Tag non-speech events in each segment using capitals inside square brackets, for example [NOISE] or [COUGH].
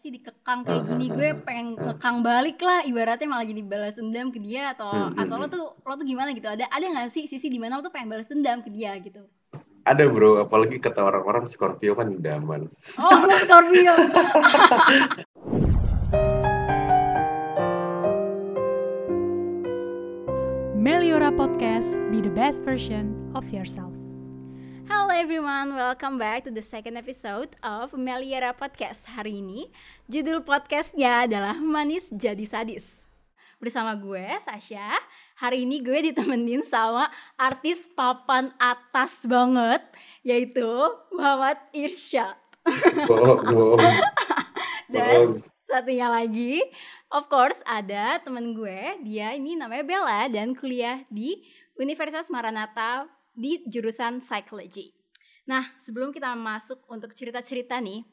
sih dikekang kayak gini gue pengen ngekang balik lah ibaratnya malah jadi balas dendam ke dia atau Hmm, hmm, atau lo hmm. tuh lo tuh gimana gitu ada ada nggak sih sisi di mana lo tuh pengen balas dendam ke dia gitu Ada bro, apalagi kata orang-orang Scorpio kan daman. oh lo [LAUGHS] Scorpio Meliora Podcast, be the best version of yourself. Hello everyone, welcome back to the second episode of Meliara Podcast. Hari ini judul podcastnya adalah Manis Jadi Sadis. Bersama gue, Sasha. Hari ini gue ditemenin sama artis papan atas banget Yaitu Muhammad Irsyad bohong. [LAUGHS] Dan satunya lagi, of course ada temen gue. Dia ini namanya Bella dan kuliah di Universitas Maranatha di jurusan Psychology Nah, sebelum kita masuk untuk cerita-cerita nih,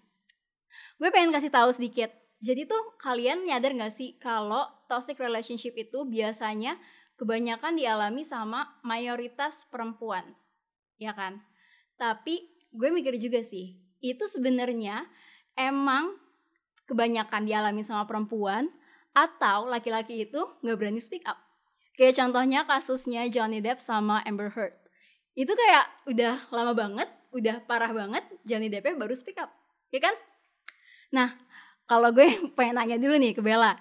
gue pengen kasih tahu sedikit. Jadi tuh kalian nyadar gak sih kalau toxic relationship itu biasanya kebanyakan dialami sama mayoritas perempuan, ya kan? Tapi gue mikir juga sih, itu sebenarnya emang kebanyakan dialami sama perempuan atau laki-laki itu nggak berani speak up. Kayak contohnya kasusnya Johnny Depp sama Amber Heard. Itu kayak udah lama banget, udah parah banget Johnny Depp baru speak up, ya kan? Nah, kalau gue [LAUGHS] pengen nanya dulu nih ke Bella,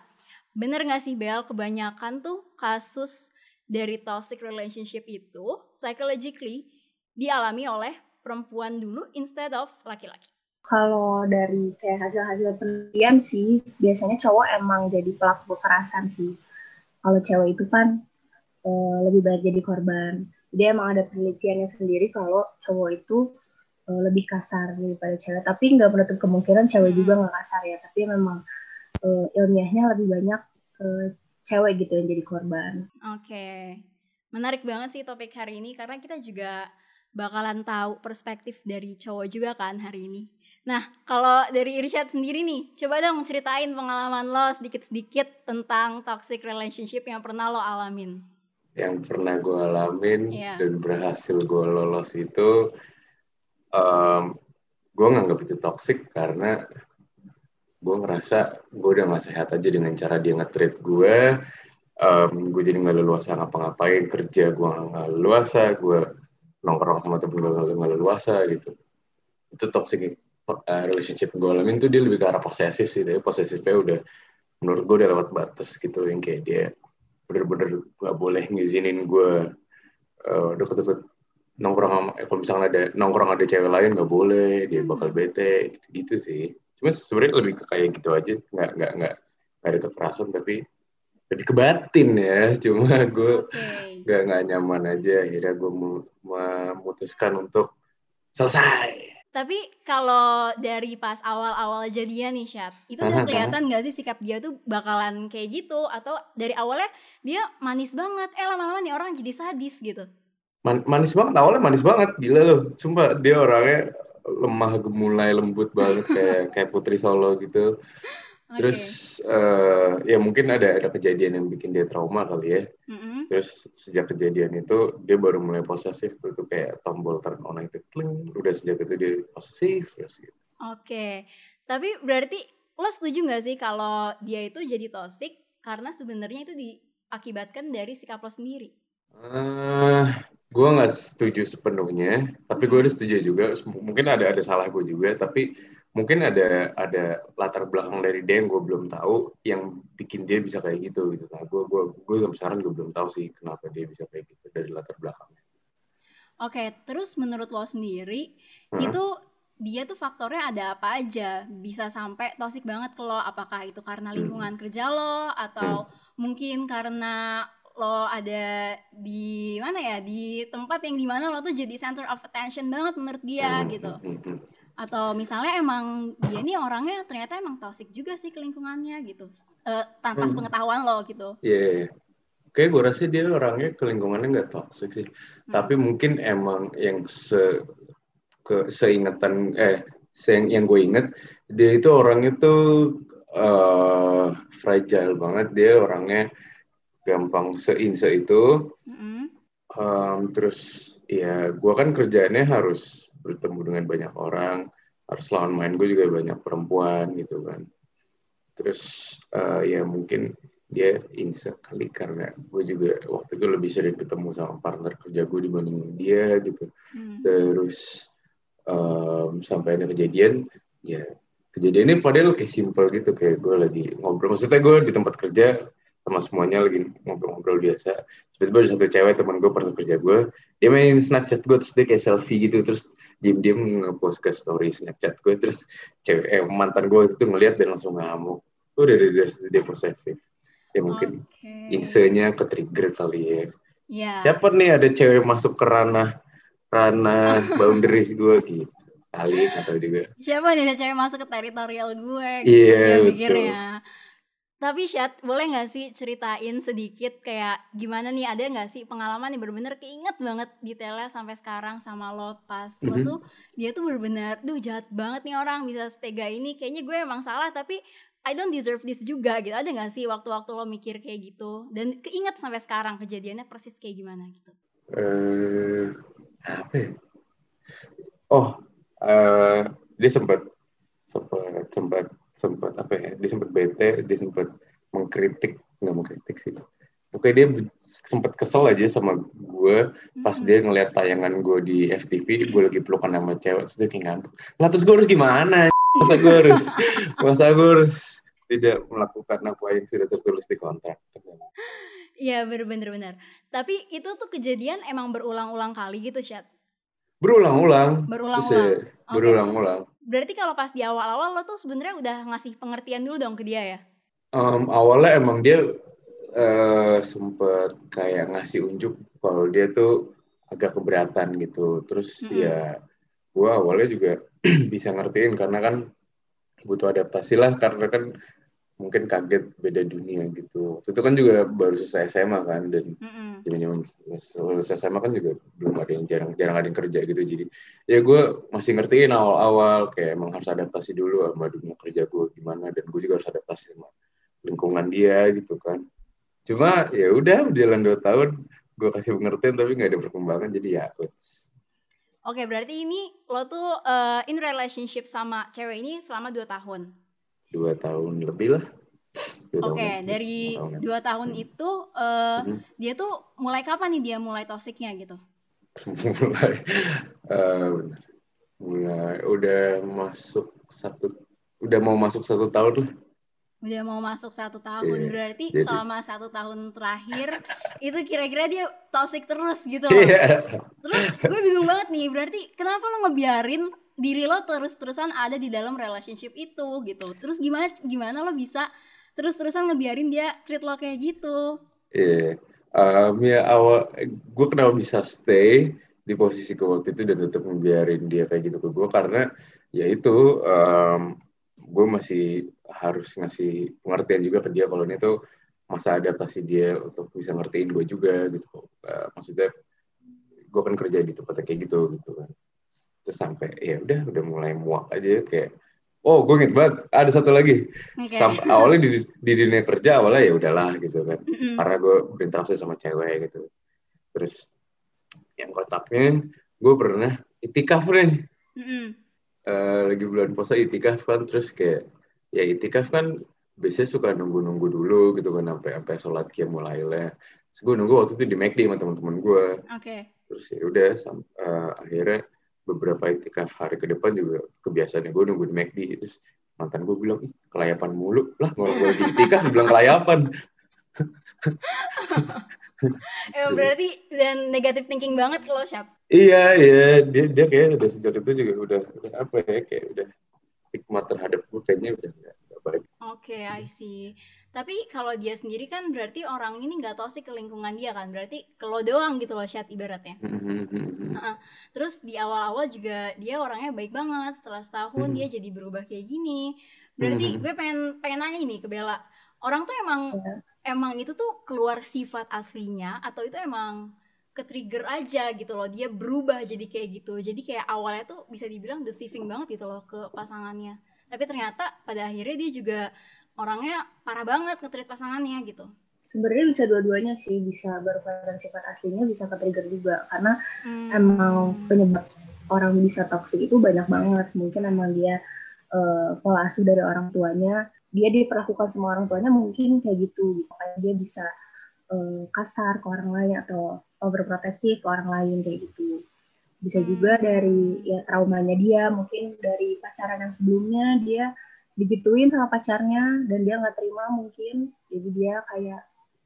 bener gak sih Bel kebanyakan tuh kasus dari toxic relationship itu psychologically dialami oleh perempuan dulu instead of laki-laki? Kalau dari kayak hasil-hasil penelitian sih, biasanya cowok emang jadi pelaku kekerasan sih. Kalau cewek itu kan eh, lebih banyak jadi korban. Jadi emang ada penelitiannya sendiri kalau cowok itu eh, lebih kasar daripada cewek. Tapi nggak menutup kemungkinan cewek juga nggak kasar ya. Tapi memang eh, ilmiahnya lebih banyak eh, cewek gitu yang jadi korban. Oke, menarik banget sih topik hari ini karena kita juga bakalan tahu perspektif dari cowok juga kan hari ini. Nah, kalau dari Irsyad sendiri nih, coba dong ceritain pengalaman lo sedikit-sedikit tentang toxic relationship yang pernah lo alamin. Yang pernah gue alamin Iya. dan berhasil gue lolos itu, em, gue nganggap itu toxic karena gue ngerasa gue udah gak sehat aja dengan cara dia nge-treat gue. Em, gue jadi gak leluasa ngapa-ngapain, kerja gue gak leluasa, gue nongkrong sama temen gue gak leluasa gitu. Itu toxic eh, relationship gue alamin tuh dia lebih ke arah posesif sih, tapi posesifnya udah menurut gue udah lewat batas gitu yang kayak dia bener-bener gak boleh ngizinin gue eh, deket-deket nongkrong sama eh, kalau misalnya ada nongkrong ada cewek lain nggak boleh dia bakal bete gitu, gitu sih. Cuma sebenarnya lebih ke kayak gitu aja nggak nggak nggak ada kekerasan tapi lebih ke batin ya. [LAUGHS] Cuma gue Oke. nggak nggak nyaman aja akhirnya gue mu- memutuskan untuk selesai Tapi kalau dari pas awal-awal jadian nih Syat, itu udah kelihatan gak sih sikap dia tuh bakalan kayak gitu? Atau dari awalnya dia manis banget, eh lama-lama nih orang jadi sadis gitu. Man- manis banget awalnya manis banget. Gila loh sumpah dia orangnya lemah gemulai lembut banget kayak kayak Putri Solo gitu Terus eh, ya mungkin ada ada kejadian yang bikin dia trauma kali ya Mm-mm. terus sejak kejadian itu dia baru mulai posesif tuh, tuh kayak tombol turn on itu kling udah sejak itu dia posesif terus gitu Oke, tapi berarti lo setuju nggak sih kalau dia itu jadi toxic karena sebenarnya itu diakibatkan dari sikap lo sendiri? Eh, gue nggak setuju sepenuhnya, tapi gue udah setuju juga. Mungkin ada ada salah gue juga, tapi mungkin ada ada latar belakang dari dia yang gue belum tahu, yang bikin dia bisa kayak gitu gitu. Nah, gue gue gue sampai sekarang gue belum tahu sih kenapa dia bisa kayak gitu dari latar belakangnya. Oke, terus menurut lo sendiri Hah? itu dia tuh faktornya ada apa aja bisa sampai toxic banget ke lo? Apakah itu karena Hmm. lingkungan kerja lo atau mungkin karena lo ada di mana ya di tempat yang di mana lo tuh jadi center of attention banget menurut dia Hmm, gitu? hmm, hmm, hmm. Atau misalnya emang dia nih orangnya ternyata emang toxic juga sih ke lingkungannya gitu, Eh, tanpa Hmm. sepengetahuan lo gitu. Iya, iya. Kayak gue rasa dia orangnya ke lingkungannya nggak toxic sih. Hmm. Tapi mungkin emang yang se ke seingatan eh se yang gue inget dia itu orangnya tuh eh fragile banget dia orangnya gampang seinse itu Mm-mm. Em, terus ya gue kan kerjaannya harus bertemu dengan banyak orang harus lawan main gue juga banyak perempuan gitu kan terus uh, ya mungkin dia insecure kali karena gue juga waktu itu lebih sering ketemu sama partner kerja gue dibanding dia gitu hmm. terus um, sampai ada kejadian ya kejadian ini padahal kayak simple gitu kayak gue lagi ngobrol maksudnya gue di tempat kerja sama semuanya lagi ngobrol-ngobrol biasa. Tiba-tiba ada satu cewek teman gue partner kerja gue, dia main Snapchat gue terus dia kayak selfie gitu terus diem-diem ngepost ke story Snapchat gue terus cewek eh, mantan gue itu ngeliat dan langsung ngamuk. Udah dari dari dia posesif. Ya mungkin okay. insenya ke trigger kali ya. Yeah. Siapa nih ada cewek masuk ke ranah ranah [LAUGHS] boundaries gue gitu kali atau juga. Siapa nih ada cewek masuk ke teritorial gue? Gitu, iya yeah, mikirnya. Tapi Syat, boleh gak sih ceritain sedikit kayak gimana nih ada gak sih pengalaman yang bener-bener keinget banget detailnya sampai sekarang sama lo pas mm -hmm. lo tuh dia tuh bener-bener duh jahat banget nih orang bisa setega ini kayaknya gue emang salah tapi I don't deserve this juga gitu ada gak sih waktu-waktu lo mikir kayak gitu dan keinget sampai sekarang kejadiannya persis kayak gimana gitu? Uh, apa ya? Oh, uh, dia sempat sempat sempat sempat apa ya dia sempat bete dia sempat mengkritik nggak mengkritik sih. Pokoknya dia sempat kesel aja sama gue pas dia ngeliat tayangan gue di FTV gue lagi pelukan sama cewek terus dia kayak ngantuk. Lah terus gue harus gimana? [LAUGHS] Masa gue harus masa gue harus tidak melakukan apa yang sudah tertulis di kontrak Iya bener-bener Tapi itu tuh kejadian emang berulang-ulang kali gitu Syat? Berulang-ulang. Berulang-ulang. Berulang-ulang Berarti kalau pas di awal-awal lo tuh sebenarnya udah ngasih pengertian dulu dong ke dia ya? Um, awalnya emang dia uh, sempet kayak ngasih unjuk kalau dia tuh agak keberatan gitu. Terus mm -hmm. ya gue awalnya juga [CLEARS THROAT] bisa ngertiin karena kan butuh adaptasi lah karena kan mungkin kaget beda dunia gitu. Itu kan juga baru selesai SMA kan dan zaman mm-hmm. selesai SMA kan juga belum ada yang jarang jarang ada yang kerja gitu. Jadi ya gue masih ngertiin awal-awal kayak emang harus adaptasi dulu sama dunia kerja gue gimana dan gue juga harus adaptasi sama lingkungan dia gitu kan. Cuma ya udah jalan dua tahun gue kasih pengertian tapi nggak ada perkembangan jadi ya Oke, berarti ini lo tuh uh, in relationship sama cewek ini selama dua tahun dua tahun lebih lah. Oke, okay, dari dua tahun itu uh, hmm. dia tuh mulai kapan nih dia mulai tosiknya gitu? [LAUGHS] mulai, uh, mulai udah masuk satu, udah mau masuk satu tahun lah. Udah mau masuk satu tahun yeah. berarti Jadi. selama satu tahun terakhir itu kira-kira dia toxic terus gitu loh. Yeah. Terus gue bingung banget nih, berarti kenapa lo ngebiarin diri lo terus-terusan ada di dalam relationship itu gitu. Terus gimana gimana lo bisa terus-terusan ngebiarin dia treat lo kayak gitu? Iya. Yeah. Um, ya awal gue kenapa bisa stay di posisi ke waktu itu dan tetap ngebiarin dia kayak gitu ke gue karena ya itu um, gue masih harus ngasih pengertian juga ke dia kalau ini tuh masa adaptasi dia untuk bisa ngertiin gue juga gitu. Uh, maksudnya gue kan kerja di tempatnya kayak gitu gitu kan terus sampai ya udah udah mulai muak aja kayak oh gue inget banget. Ada satu lagi. Okay. sampai awalnya di, di dunia kerja awalnya ya udahlah gitu kan. Mm-hmm. karena gue berinteraksi sama cewek gitu. Terus yang kontaknya gue pernah itikaf nih mm-hmm. uh, lagi bulan puasa itikaf kan. Terus kayak ya itikaf kan biasanya suka nunggu-nunggu dulu gitu kan sampai sampai sholat kia mulai lah. Gue nunggu waktu itu di McD sama teman-teman gue okay. terus ya udah uh, akhirnya beberapa itikaf hari ke depan juga kebiasaan gue nunggu di McD terus mantan gue bilang ih kelayapan mulu lah kalau gue di itikaf. Bilang kelayapan. [LAUGHS] Ya berarti dan negatif thinking banget kalau Syat iya iya. Dia dia kayak udah sejak itu juga udah, udah apa ya kayak udah hikmat terhadap gue kayaknya udah baik oke okay, I see tapi kalau dia sendiri kan berarti orang ini nggak sih ke lingkungan dia kan. Berarti kalau doang gitu loh chat ibaratnya. Nah, terus di awal-awal juga dia orangnya baik banget. Setelah setahun dia jadi berubah kayak gini. Berarti gue pengen pengen nanya ini ke Bella. Orang tuh emang yeah. emang itu tuh keluar sifat aslinya atau itu emang ke trigger aja gitu loh. Dia berubah jadi kayak gitu. Jadi kayak awalnya tuh bisa dibilang deceiving banget gitu loh ke pasangannya. Tapi ternyata pada akhirnya dia juga orangnya parah banget nge-treat pasangannya gitu. Sebenarnya bisa dua-duanya sih bisa berperan sifat aslinya bisa ke trigger juga. Karena hmm. emang penyebab orang bisa toksik itu banyak banget. Mungkin emang dia uh, pola asuh dari orang tuanya. Dia diperlakukan semua orang tuanya mungkin kayak gitu. Kayak dia bisa uh, kasar ke orang lain atau overprotective ke orang lain kayak gitu bisa juga dari ya traumanya dia mungkin dari pacaran yang sebelumnya dia digituin sama pacarnya dan dia nggak terima mungkin jadi dia kayak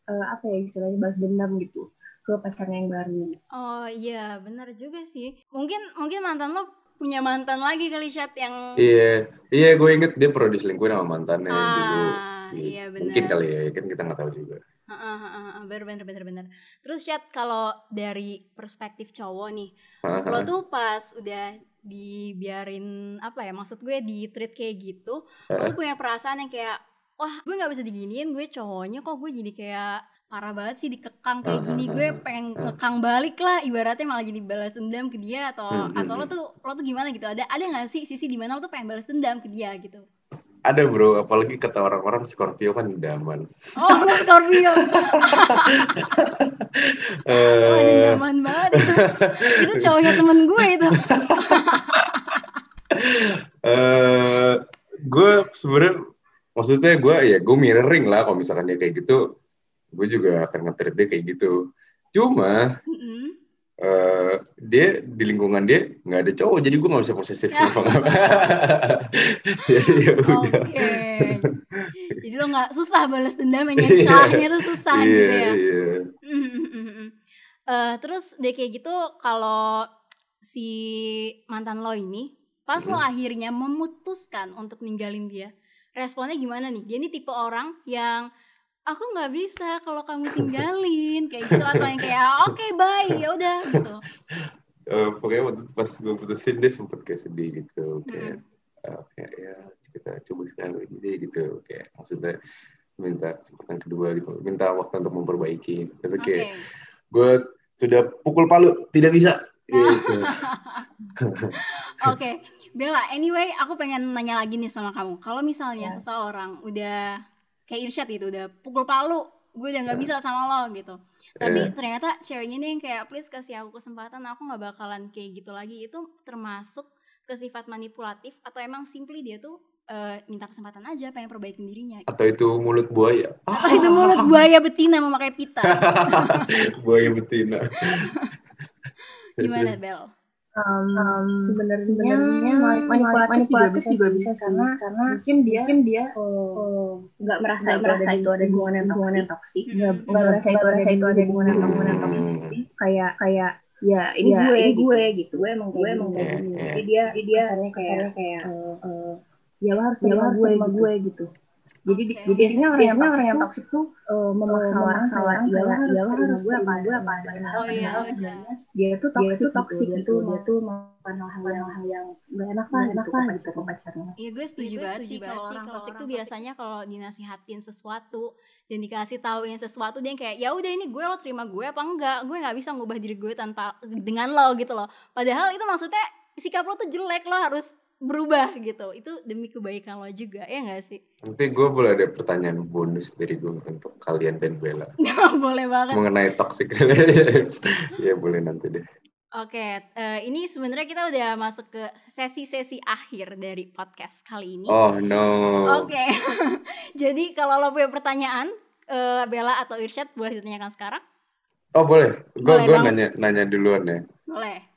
uh, apa ya istilahnya balas dendam gitu ke pacarnya yang baru. Oh iya, benar juga sih. Mungkin mungkin mantan lo punya mantan lagi kali chat yang Iya, iya gue inget dia pernah diselingkuhin sama mantannya ah, dulu. Iya benar. Mungkin kali ya, kan kita nggak tahu juga. Bener bener bener bener. Terus chat kalau dari perspektif cowok nih, lo tuh pas udah dibiarin apa ya maksud gue di treat kayak gitu, lo tuh punya perasaan yang kayak wah gue nggak bisa diginiin gue cowoknya kok gue jadi kayak parah banget sih dikekang kayak gini gue pengen kekang balik lah ibaratnya malah jadi balas dendam ke dia atau hmm, atau lo tuh lo tuh gimana gitu? Ada ada nggak sih sisi di mana lo tuh pengen balas dendam ke dia gitu ada bro. Apalagi kata orang-orang Scorpio kan daman oh [LAUGHS] Scorpio. [LAUGHS] Oh, ada nyaman banget itu. Itu cowoknya temen gue itu. Uh, [LAUGHS] gue sebenarnya maksudnya gue ya gue mirroring lah kalau misalkan dia kayak gitu. Gue juga akan nge dia kayak gitu. Cuma mm -hmm. Uh, dia di lingkungan dia nggak ada cowok jadi gue nggak bisa posesif [LAUGHS] jadi ya udah okay. jadi lo nggak susah balas dendam yang celahnya tuh susah yeah, gitu ya yeah. [LAUGHS] uh, terus dia kayak gitu kalau si mantan lo ini pas mm -hmm. lo akhirnya memutuskan untuk ninggalin dia responnya gimana nih dia ini tipe orang yang aku nggak bisa kalau kamu tinggalin kayak gitu atau yang kayak oke okay, bye ya udah gitu uh, [LAUGHS] pokoknya waktu pas gue putusin dia sempet kayak sedih gitu kayak hmm. uh, kayak ya kita coba sekali gini gitu kayak maksudnya minta kesempatan kedua gitu minta waktu untuk memperbaiki tapi kayak okay. gue sudah pukul palu tidak bisa [LAUGHS] gitu. [LAUGHS] Oke, okay. Bella. Anyway, aku pengen nanya lagi nih sama kamu. Kalau misalnya yeah. seseorang udah kayak Irsyad gitu udah pukul palu gue udah nggak bisa sama lo gitu. Tapi yeah. ternyata ceweknya nih yang kayak please kasih aku kesempatan aku nggak bakalan kayak gitu lagi. Itu termasuk ke sifat manipulatif atau emang simply dia tuh uh, minta kesempatan aja pengen perbaikin dirinya. Gitu. atau itu mulut buaya? Atau [LAUGHS] itu mulut buaya betina memakai pita. [LAUGHS] Buaya betina. [LAUGHS] Gimana Bel um, um, sebenarnya manipulatif, manipulatif juga bisa, juga bisa sih karena karena mungkin dia mungkin dia nggak oh, merasa itu merasa itu ada hubungan yang hubungan yang toksik. nggak merasa itu merasa itu ada hubungan yang hubungan yang toksik. kayak kayak ya ini ya, gue ini gue gitu. gue emang gue emang kayak gini jadi dia dia kesannya kayak kayak ya lo harus terima gue gitu jadi okay. jadi biasanya orang biasanya yang orang yang toksik tuh uh, memaksa orang sama orang ya harus harus gue apa gue apa oh iya. sebenarnya dia tuh toksik dia tuh toksik gitu dia tuh melakukan hal-hal hal yang gak enak lah enak lah gitu. ke pacarnya. Iya gue setuju banget sih kalau orang toksik tuh biasanya kalau dinasihatin sesuatu dan dikasih tauin sesuatu dia kayak ya udah ini gue lo terima gue apa enggak? Gue nggak bisa ngubah diri gue tanpa dengan lo gitu loh. Padahal itu maksudnya sikap lo tuh jelek lo harus berubah gitu. Itu demi kebaikan lo juga ya gak sih? Nanti gue boleh ada pertanyaan bonus dari gue untuk kalian dan Bella. [LAUGHS] Boleh banget. Mengenai toxic relationship. [LAUGHS] Ya boleh nanti deh. Oke, uh, ini sebenarnya kita udah masuk ke sesi-sesi akhir dari podcast kali ini. Oh no. Oke, [LAUGHS] jadi kalau lo punya pertanyaan, uh, Bella atau Irsyad boleh ditanyakan sekarang? Oh boleh, gue gue nanya nanya duluan ya. Boleh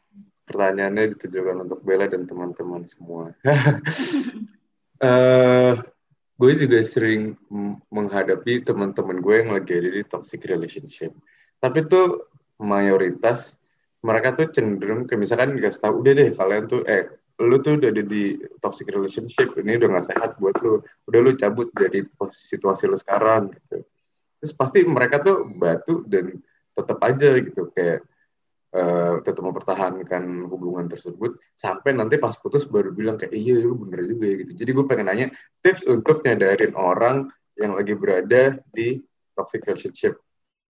pertanyaannya ditujukan untuk Bella dan teman-teman semua. uh, [LAUGHS] gue juga sering menghadapi teman-teman gue yang lagi ada di toxic relationship. Tapi tuh mayoritas mereka tuh cenderung kayak misalkan dikasih tahu udah deh kalian tuh eh lu tuh udah ada di toxic relationship ini udah gak sehat buat lu udah lu cabut dari situasi lu sekarang gitu terus pasti mereka tuh batu dan tetap aja gitu kayak uh, tetap mempertahankan hubungan tersebut sampai nanti pas putus baru bilang kayak iya lu bener juga ya gitu. Jadi gue pengen nanya tips untuk nyadarin orang yang lagi berada di toxic relationship.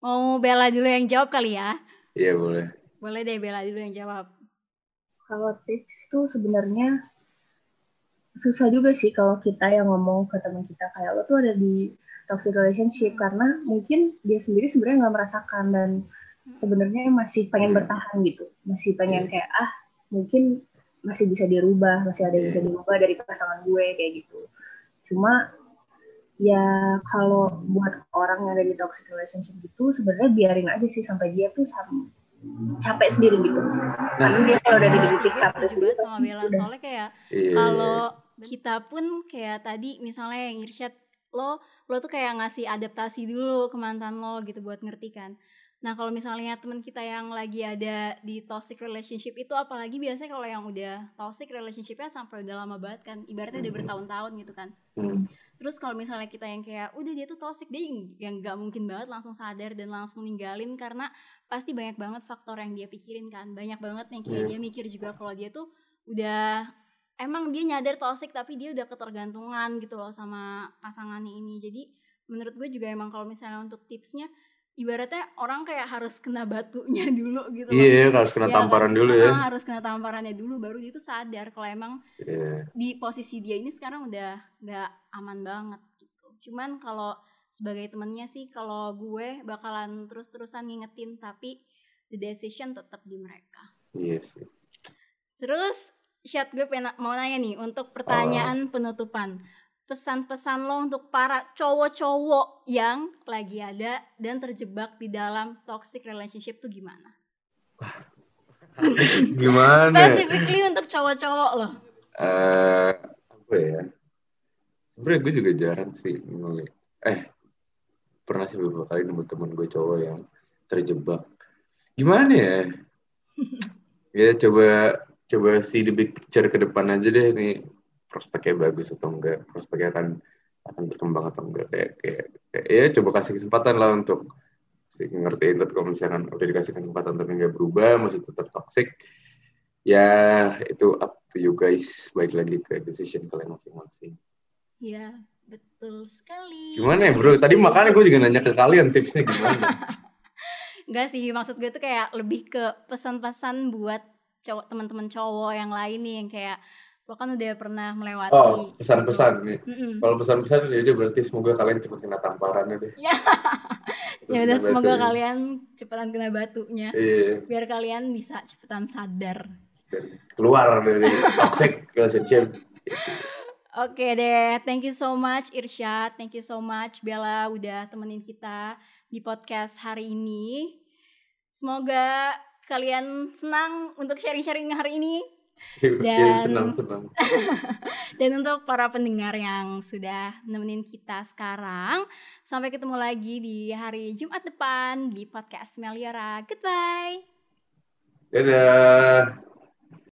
Mau Bella dulu yang jawab kali ya? Iya boleh. Boleh deh Bella dulu yang jawab. Kalau tips tuh sebenarnya susah juga sih kalau kita yang ngomong ke teman kita. Kayak lo tuh ada di toxic relationship karena mungkin dia sendiri sebenarnya nggak merasakan dan sebenarnya masih pengen hmm. bertahan gitu. Masih pengen kayak ah mungkin masih bisa dirubah masih ada yang bisa dirubah dari pasangan gue kayak gitu. Cuma ya kalau buat orang yang ada di toxic relationship itu sebenarnya biarin aja sih sampai dia tuh sam capek sendiri gitu. Nah, Karena dia kalau udah Iya di setuju sendiri banget sama Bella. udah. Soalnya kayak iya. kalau kita pun kayak tadi misalnya yang Irsyad lo lo tuh kayak ngasih adaptasi dulu ke mantan lo gitu buat ngerti kan nah kalau misalnya teman kita yang lagi ada di toxic relationship itu apalagi biasanya kalau yang udah toxic relationshipnya sampai udah lama banget kan ibaratnya udah bertahun-tahun gitu kan Hmm. terus kalau misalnya kita yang kayak udah dia tuh toxic dia yang nggak mungkin banget langsung sadar dan langsung ninggalin karena pasti banyak banget faktor yang dia pikirin kan banyak banget yang kayak Iya. dia mikir juga kalau dia tuh udah emang dia nyadar toxic tapi dia udah ketergantungan gitu loh sama pasangannya ini jadi menurut gue juga emang kalau misalnya untuk tipsnya ibaratnya orang kayak harus kena batunya [LAUGHS] dulu gitu loh Iya, harus kena Ya kan? tamparan dulu Ah, ya. harus kena tamparannya dulu baru dia tuh sadar kalau emang Iya. di posisi dia ini sekarang udah nggak aman banget gitu. Cuman kalau sebagai temennya sih kalau gue bakalan terus-terusan ngingetin tapi the decision tetap di mereka. Iya sih. Terus Syat gue pengen mau nanya nih untuk pertanyaan penutupan. Pesan-pesan lo untuk para cowok-cowok yang lagi ada dan terjebak di dalam toxic relationship tuh gimana? [LAUGHS] Gimana? Specifically untuk cowok-cowok lo. Eh, apa ya? Sebenarnya gue juga jarang sih ngeliat. Eh, pernah sih beberapa kali nemu temen gue cowok yang terjebak. Gimana ya? [LAUGHS] ya coba coba see the big picture ke depan aja deh nih prospeknya bagus atau enggak prospeknya akan akan berkembang atau enggak kayak kayak, kayak ya coba kasih kesempatan lah untuk si ngertiin tapi kalau misalkan udah dikasih kesempatan tapi nggak berubah masih tetap toxic ya itu up to you guys baik lagi ke decision kalian masing-masing Ya, betul sekali. gimana ya bro tadi makanya gue sih. juga [LAUGHS] nanya ke kalian tipsnya gimana Enggak sih, maksud gue tuh kayak lebih ke pesan-pesan buat cowok teman-teman cowok yang lain nih yang kayak lo kan udah pernah melewati. oh pesan-pesan nih gitu. Mm-mm. kalau pesan-pesan ya udah berarti semoga kalian cepat kena tamparannya deh Ya. Ya udah semoga batunya. kalian cepetan kena batunya iya biar kalian bisa cepetan sadar. dan keluar dari toxic relationship Oke deh, thank you so much Irsyad, thank you so much Bella udah temenin kita di podcast hari ini. Semoga kalian senang untuk sharing-sharing hari ini ya, Dan- senang senang [LAUGHS] dan untuk para pendengar yang sudah nemenin kita sekarang. Sampai ketemu lagi di hari Jumat depan di podcast Meliora. Goodbye. dadah